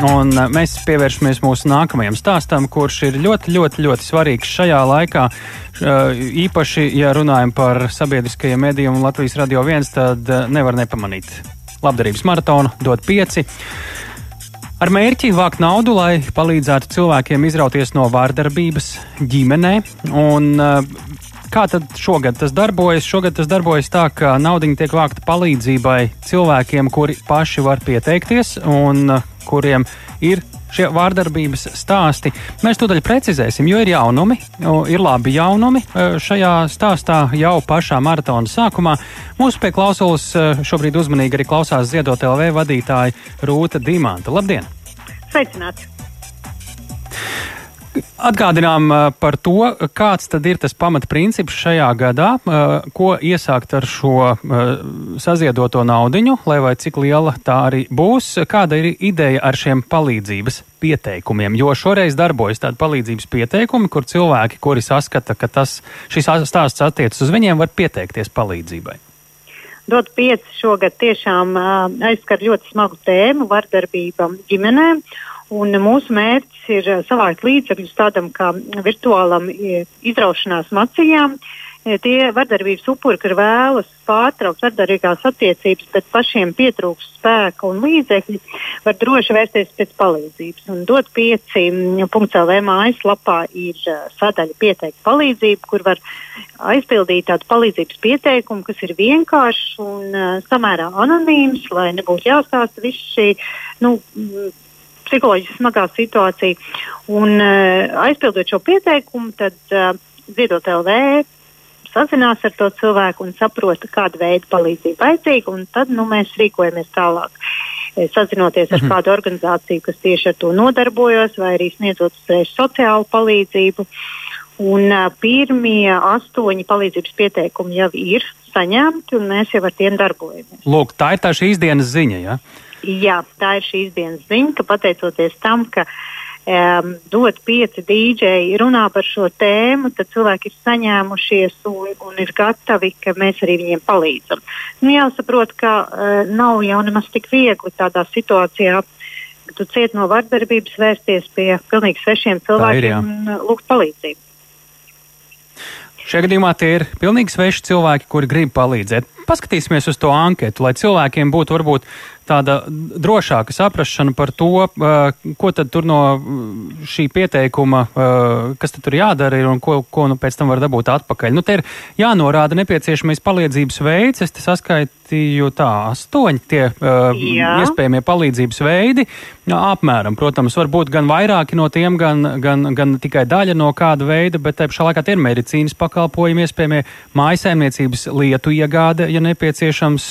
Un uh, mēs pievēršamies mūsu nākamajam stāstam, kurš ir ļoti, ļoti, ļoti svarīgs šajā laikā. Uh, īpaši, ja runājam par sabiedriskajiem medijiem un Latvijas radio viens, tad uh, nevar nepamanīt. Labdarības maratonu dod pieci. Ar mērķi vākt naudu, lai palīdzētu cilvēkiem izrauties no vārdarbības ģimenē. Un, Kā tad šogad tas darbojas? Šogad tas darbojas tā, ka nauda tiek vākta palīdzībai cilvēkiem, kuri paši var pieteikties un kuriem ir šie vārdarbības stāsti. Mēs tūdaļ precizēsim, jo ir jaunumi, ir labi jaunumi e, šajā stāstā jau pašā maratona sākumā. Mūsu pie klausulas e, šobrīd uzmanīgi arī klausās Ziedot LV vadītāja Rūta Dimanta. Labdien! Sveicināti! Atgādinām uh, par to, kāds tad ir tas pamatprincips šajā gadā, uh, ko iesākt ar šo uh, saziedoto naudiņu, lai vai cik liela tā arī būs, kāda ir ideja ar šiem palīdzības pieteikumiem, jo šoreiz darbojas tādi palīdzības pieteikumi, kur cilvēki, kuri saskata, ka tas, šis stāsts attiecas uz viņiem, var pieteikties palīdzībai. Dot pieci šogad tiešām aizskar ļoti smagu tēmu - vardarbība ģimenēm. Un mūsu mērķis ir eh, savākt līdzekļus tādam kā virtuālam eh, izraušanās macijām. Eh, tie vardarbības upuri, kur vēlas pārtraukt vardarbīgās attiecības, bet pašiem pietrūks spēka un līdzekļi, var droši vērsties pēc palīdzības. Un dot pieci mm, punkts.lv mājaslapā ir sadaļa pieteikt palīdzību, kur var aizpildīt tādu palīdzības pieteikumu, kas ir vienkāršs un samērā anonīms, lai nebūtu jāstāsta viss šī. Nu, mm, psiholoģiski smagā situācija. Un, uh, aizpildot šo pieteikumu, tad uh, Ziedot LV sazinās ar to cilvēku un saprot, kāda veida palīdzība vajadzīga, un tad nu, mēs rīkojamies tālāk. Eh, sazinoties ar mhm. kādu organizāciju, kas tieši ar to nodarbojas, vai arī sniedzot uzreiz sociālu palīdzību. Un uh, pirmie astoņi palīdzības pieteikumi jau ir saņemti, un mēs jau ar tiem darbojamies. Lūk, tā ir tā šīs dienas ziņa. Ja? Jā, tā ir šīs dienas ziņa, ka pateicoties tam, ka um, dot pieci dīdžeji runā par šo tēmu, tad cilvēki ir saņēmušies un, un ir gatavi, ka mēs arī viņiem palīdzam. Nu, jāsaprot, ka uh, nav jau nemaz tik viegli tādā situācijā, tu ciet no vardarbības vērsties pie pilnīgi svešiem cilvēkiem ir, un uh, lūgt palīdzību. Šajā gadījumā tie ir pilnīgi sveši cilvēki, kuri grib palīdzēt. Paskatīsimies uz to anketu, lai cilvēkiem būtu varbūt tāda drošāka saprašana par to, ko tad tur no šī pieteikuma, kas tur jādara ir un ko, ko nu pēc tam var dabūt atpakaļ. Nu, te ir jānorāda nepieciešamais palīdzības veids. Es saskaitīju tā astoņi tie Jā. iespējamie palīdzības veidi. Apmēram, protams, var būt gan vairāki no tiem, gan, gan, gan tikai daļa no kāda veida, bet te pašā laikā tie ir medicīnas pakalpojumi, iespējamie mājasēmniecības lietu iegāde, ja nepieciešams,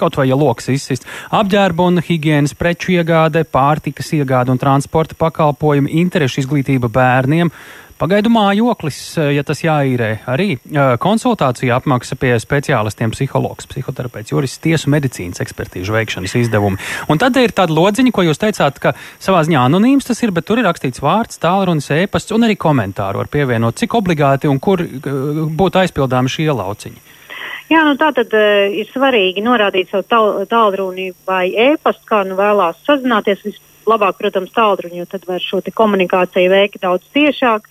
kaut vai ja loks izsist apģērba un higiēnas preču iegāde, pārtikas iegāde un transporta pakalpojumi, interešu izglītība bērniem. Pagaidu mājoklis, eh, ja tas jāīrē, arī eh, konsultācija apmaksa pie speciālistiem, psihologs, psihoterapeits, jurists, tiesu medicīnas ekspertīžu veikšanas izdevumi. Un tad ir tāda lodziņa, ko jūs teicāt, ka savā ziņā anonīms tas ir, bet tur ir rakstīts vārds, tālrunis, ēpasts un arī komentāru var pievienot, cik obligāti un kur eh, būtu aizpildāmi šie lauciņi. Jā, nu tā tad uh, ir svarīgi norādīt savu tālruni vai e-pastu, kā nu vēlās sazināties. Vislabāk, protams, tālruni, jo tad var šo komunikāciju veikt daudz ciešāk.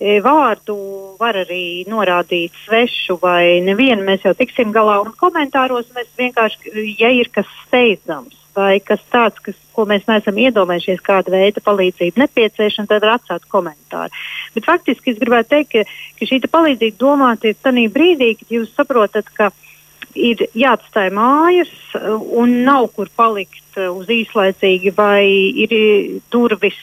E, vārdu var arī norādīt svešu vai nevienu, mēs jau tiksim galā. Un komentāros mēs vienkārši, ja ir kas steidzams, vai kas tāds, kas, ko mēs neesam iedomājušies, kāda veida palīdzība nepieciešama, tad var atstāt komentāru. Bet faktiski es gribētu teikt, ka, ka šī palīdzība domāta ir tajā brīdī, kad jūs saprotat, ka ir jāatstāj mājas un nav kur palikt uz īslaicīgi, vai ir durvis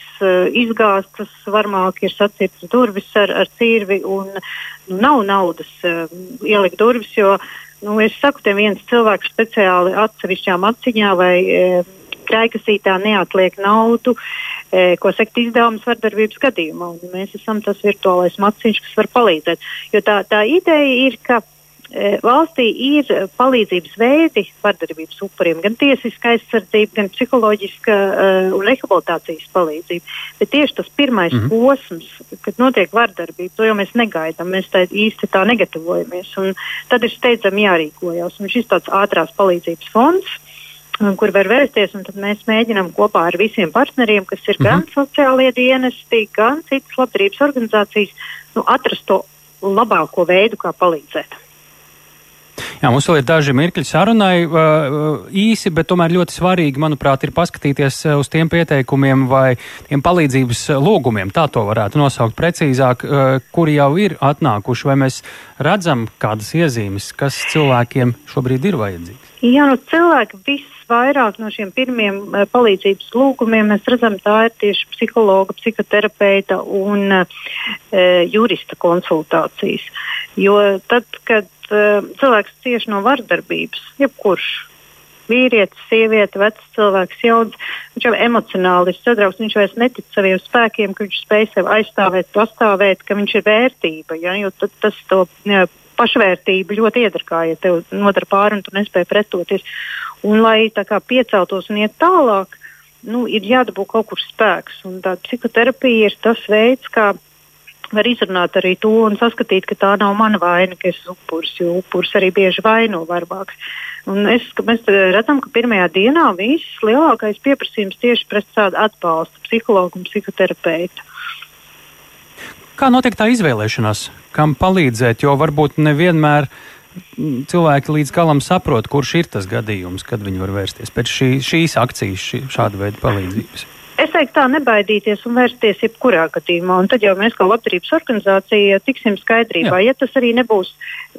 izgāztas, varmāk ir sacirtas durvis ar, ar cirvi un nu, nav naudas ielikt durvis, jo Nu, es saku, te viens cilvēks speciāli atsevišķām atziņā vai e, krājkasītā neatliek naudu, e, ko sekt izdevums vardarbības gadījumā. Un mēs esam tas virtuālais maciņš, kas var palīdzēt. Jo tā, tā ideja ir, ka valstī ir palīdzības veidi vardarbības upuriem, gan tiesiska aizsardzība, gan psiholoģiska uh, un rehabilitācijas palīdzība. Bet tieši tas pirmais mm -hmm. posms, kad notiek vardarbība, to jau mēs negaidām, mēs tā īsti tā negatavojamies. Tad ir steidzami jārīkojas. Un šis tāds ātrās palīdzības fonds kur var vērsties. Mēs mēģinām kopā ar visiem partneriem, kas ir mm -hmm. gan mhm. sociālie dienesti, gan citas labdarības organizācijas, nu, atrast to labāko veidu, kā palīdzēt. Jā, mums vēl ir daži mirkļi sarunai īsi, bet tomēr ļoti svarīgi, manuprāt, ir paskatīties uz tiem pieteikumiem vai tiem palīdzības lūgumiem, tā to varētu nosaukt precīzāk, kuri jau ir atnākuši, vai mēs redzam kādas iezīmes, kas cilvēkiem šobrīd ir vajadzīgs. Jā, nu cilvēki visvairāk no šiem pirmiem palīdzības lūgumiem mēs redzam, tā ir tieši psihologa, psihoterapeita un e, jurista konsultācijas. Jo tad, kad uh, cilvēks cieši no vardarbības, jebkurš. Vīrietis, sieviete, vecs cilvēks, jauns, viņš jau emocionāli ir sadrauts, viņš vairs netic saviem spēkiem, ka viņš spēj sevi aizstāvēt, pastāvēt, ka viņš ir vērtība, ja, jo tad, tas to jā, pašvērtību ļoti iedarkā, ja tev nodara pāri un tu nespēji pretoties. Un lai tā kā pieceltos un iet tālāk, nu, ir jādabū kaut kur spēks, un tā psihoterapija ir tas veids, kā var izrunāt arī to un saskatīt, ka tā nav mana vaina, ka es esmu upuris, jo upuris arī bieži vaino varbāks. Un es, mēs redzam, ka pirmajā dienā viss lielākais pieprasījums tieši pret tādu atbalstu psihologu un psihoterapeitu. Kā notiek tā izvēlēšanās, kam palīdzēt, jo varbūt nevienmēr cilvēki līdz galam saprot, kurš ir tas gadījums, kad viņi var vērsties pēc šī, šīs akcijas, šī, šāda veida palīdzības. Es teiktu, tā nebaidīties un vērsties jebkurā gadījumā. Un tad jau mēs, kā labdarības organizācija, tiksim skaidrībā. Jā. Ja tas arī nebūs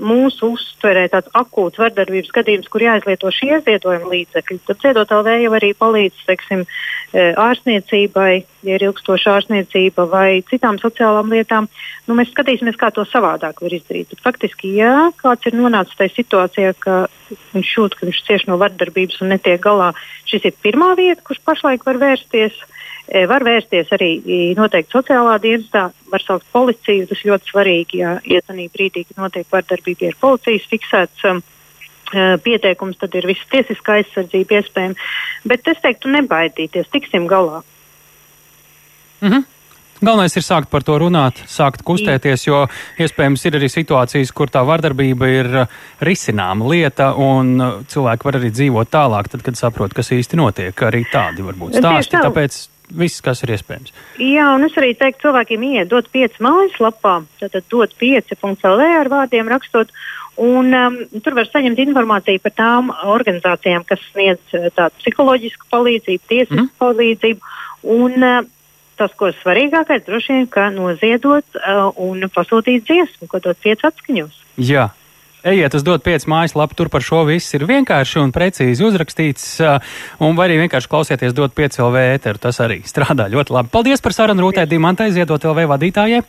mūsu uztverē tāds akūts vardarbības gadījums, kur jāizlieto šie ziedojuma līdzekļi, tad ziedot LV jau arī palīdz, teiksim, e, ārsniecībai, ja ir ilgstoša ārsniecība vai citām sociālām lietām. Nu, mēs skatīsimies, kā to savādāk var izdarīt. Bet faktiski, ja kāds ir nonācis tajā situācijā, ka viņš jūt, ka viņš cieš no vardarbības un netiek galā, šis ir pirmā vieta, kurš pašlaik var vērsties. E, var vērsties arī noteikti sociālā dienestā, var saukt policiju. Tas ļoti svarīgi, ja ietanī brīdī, kad notiek vardarbība, ir policijas fiksēts um, e, pieteikums, tad ir visa tiesiskā aizsardzība iespējama. Bet es teiktu, nebaidīties, tiksim galā. Mm -hmm. Galvenais ir sākt par to runāt, sākt kustēties, jo iespējams ir arī situācijas, kur tā vardarbība ir uh, risināma lieta, un uh, cilvēki var arī dzīvot tālāk, tad, kad saprot, kas īsti notiek. Arī tādi var būt stāsti. Tāpēc viss, kas ir iespējams. Jā, un es arī teiktu cilvēkiem, iet, dot pieci mājaslapā, tad dot pieci.lv ar vārdiem rakstot. Un, um, tur var saņemt informāciju par tām organizācijām, kas sniedz uh, tādu psiholoģisku palīdzību, tiesisku mm. palīdzību. Un, uh, tas, ko svarīgākais, droši vien, ka noziedot uh, un pasūtīt dziesmu, ko dot pieci atskaņos. Jā. Ejiet uz dot pieci mājaslapu, tur par šo viss ir vienkārši un precīzi uzrakstīts, un vai arī vienkārši klausieties dot pieci LV ēteru, tas arī strādā ļoti labi. Paldies par sarunu Rūtē Dimantai, ziedot LV vadītājai,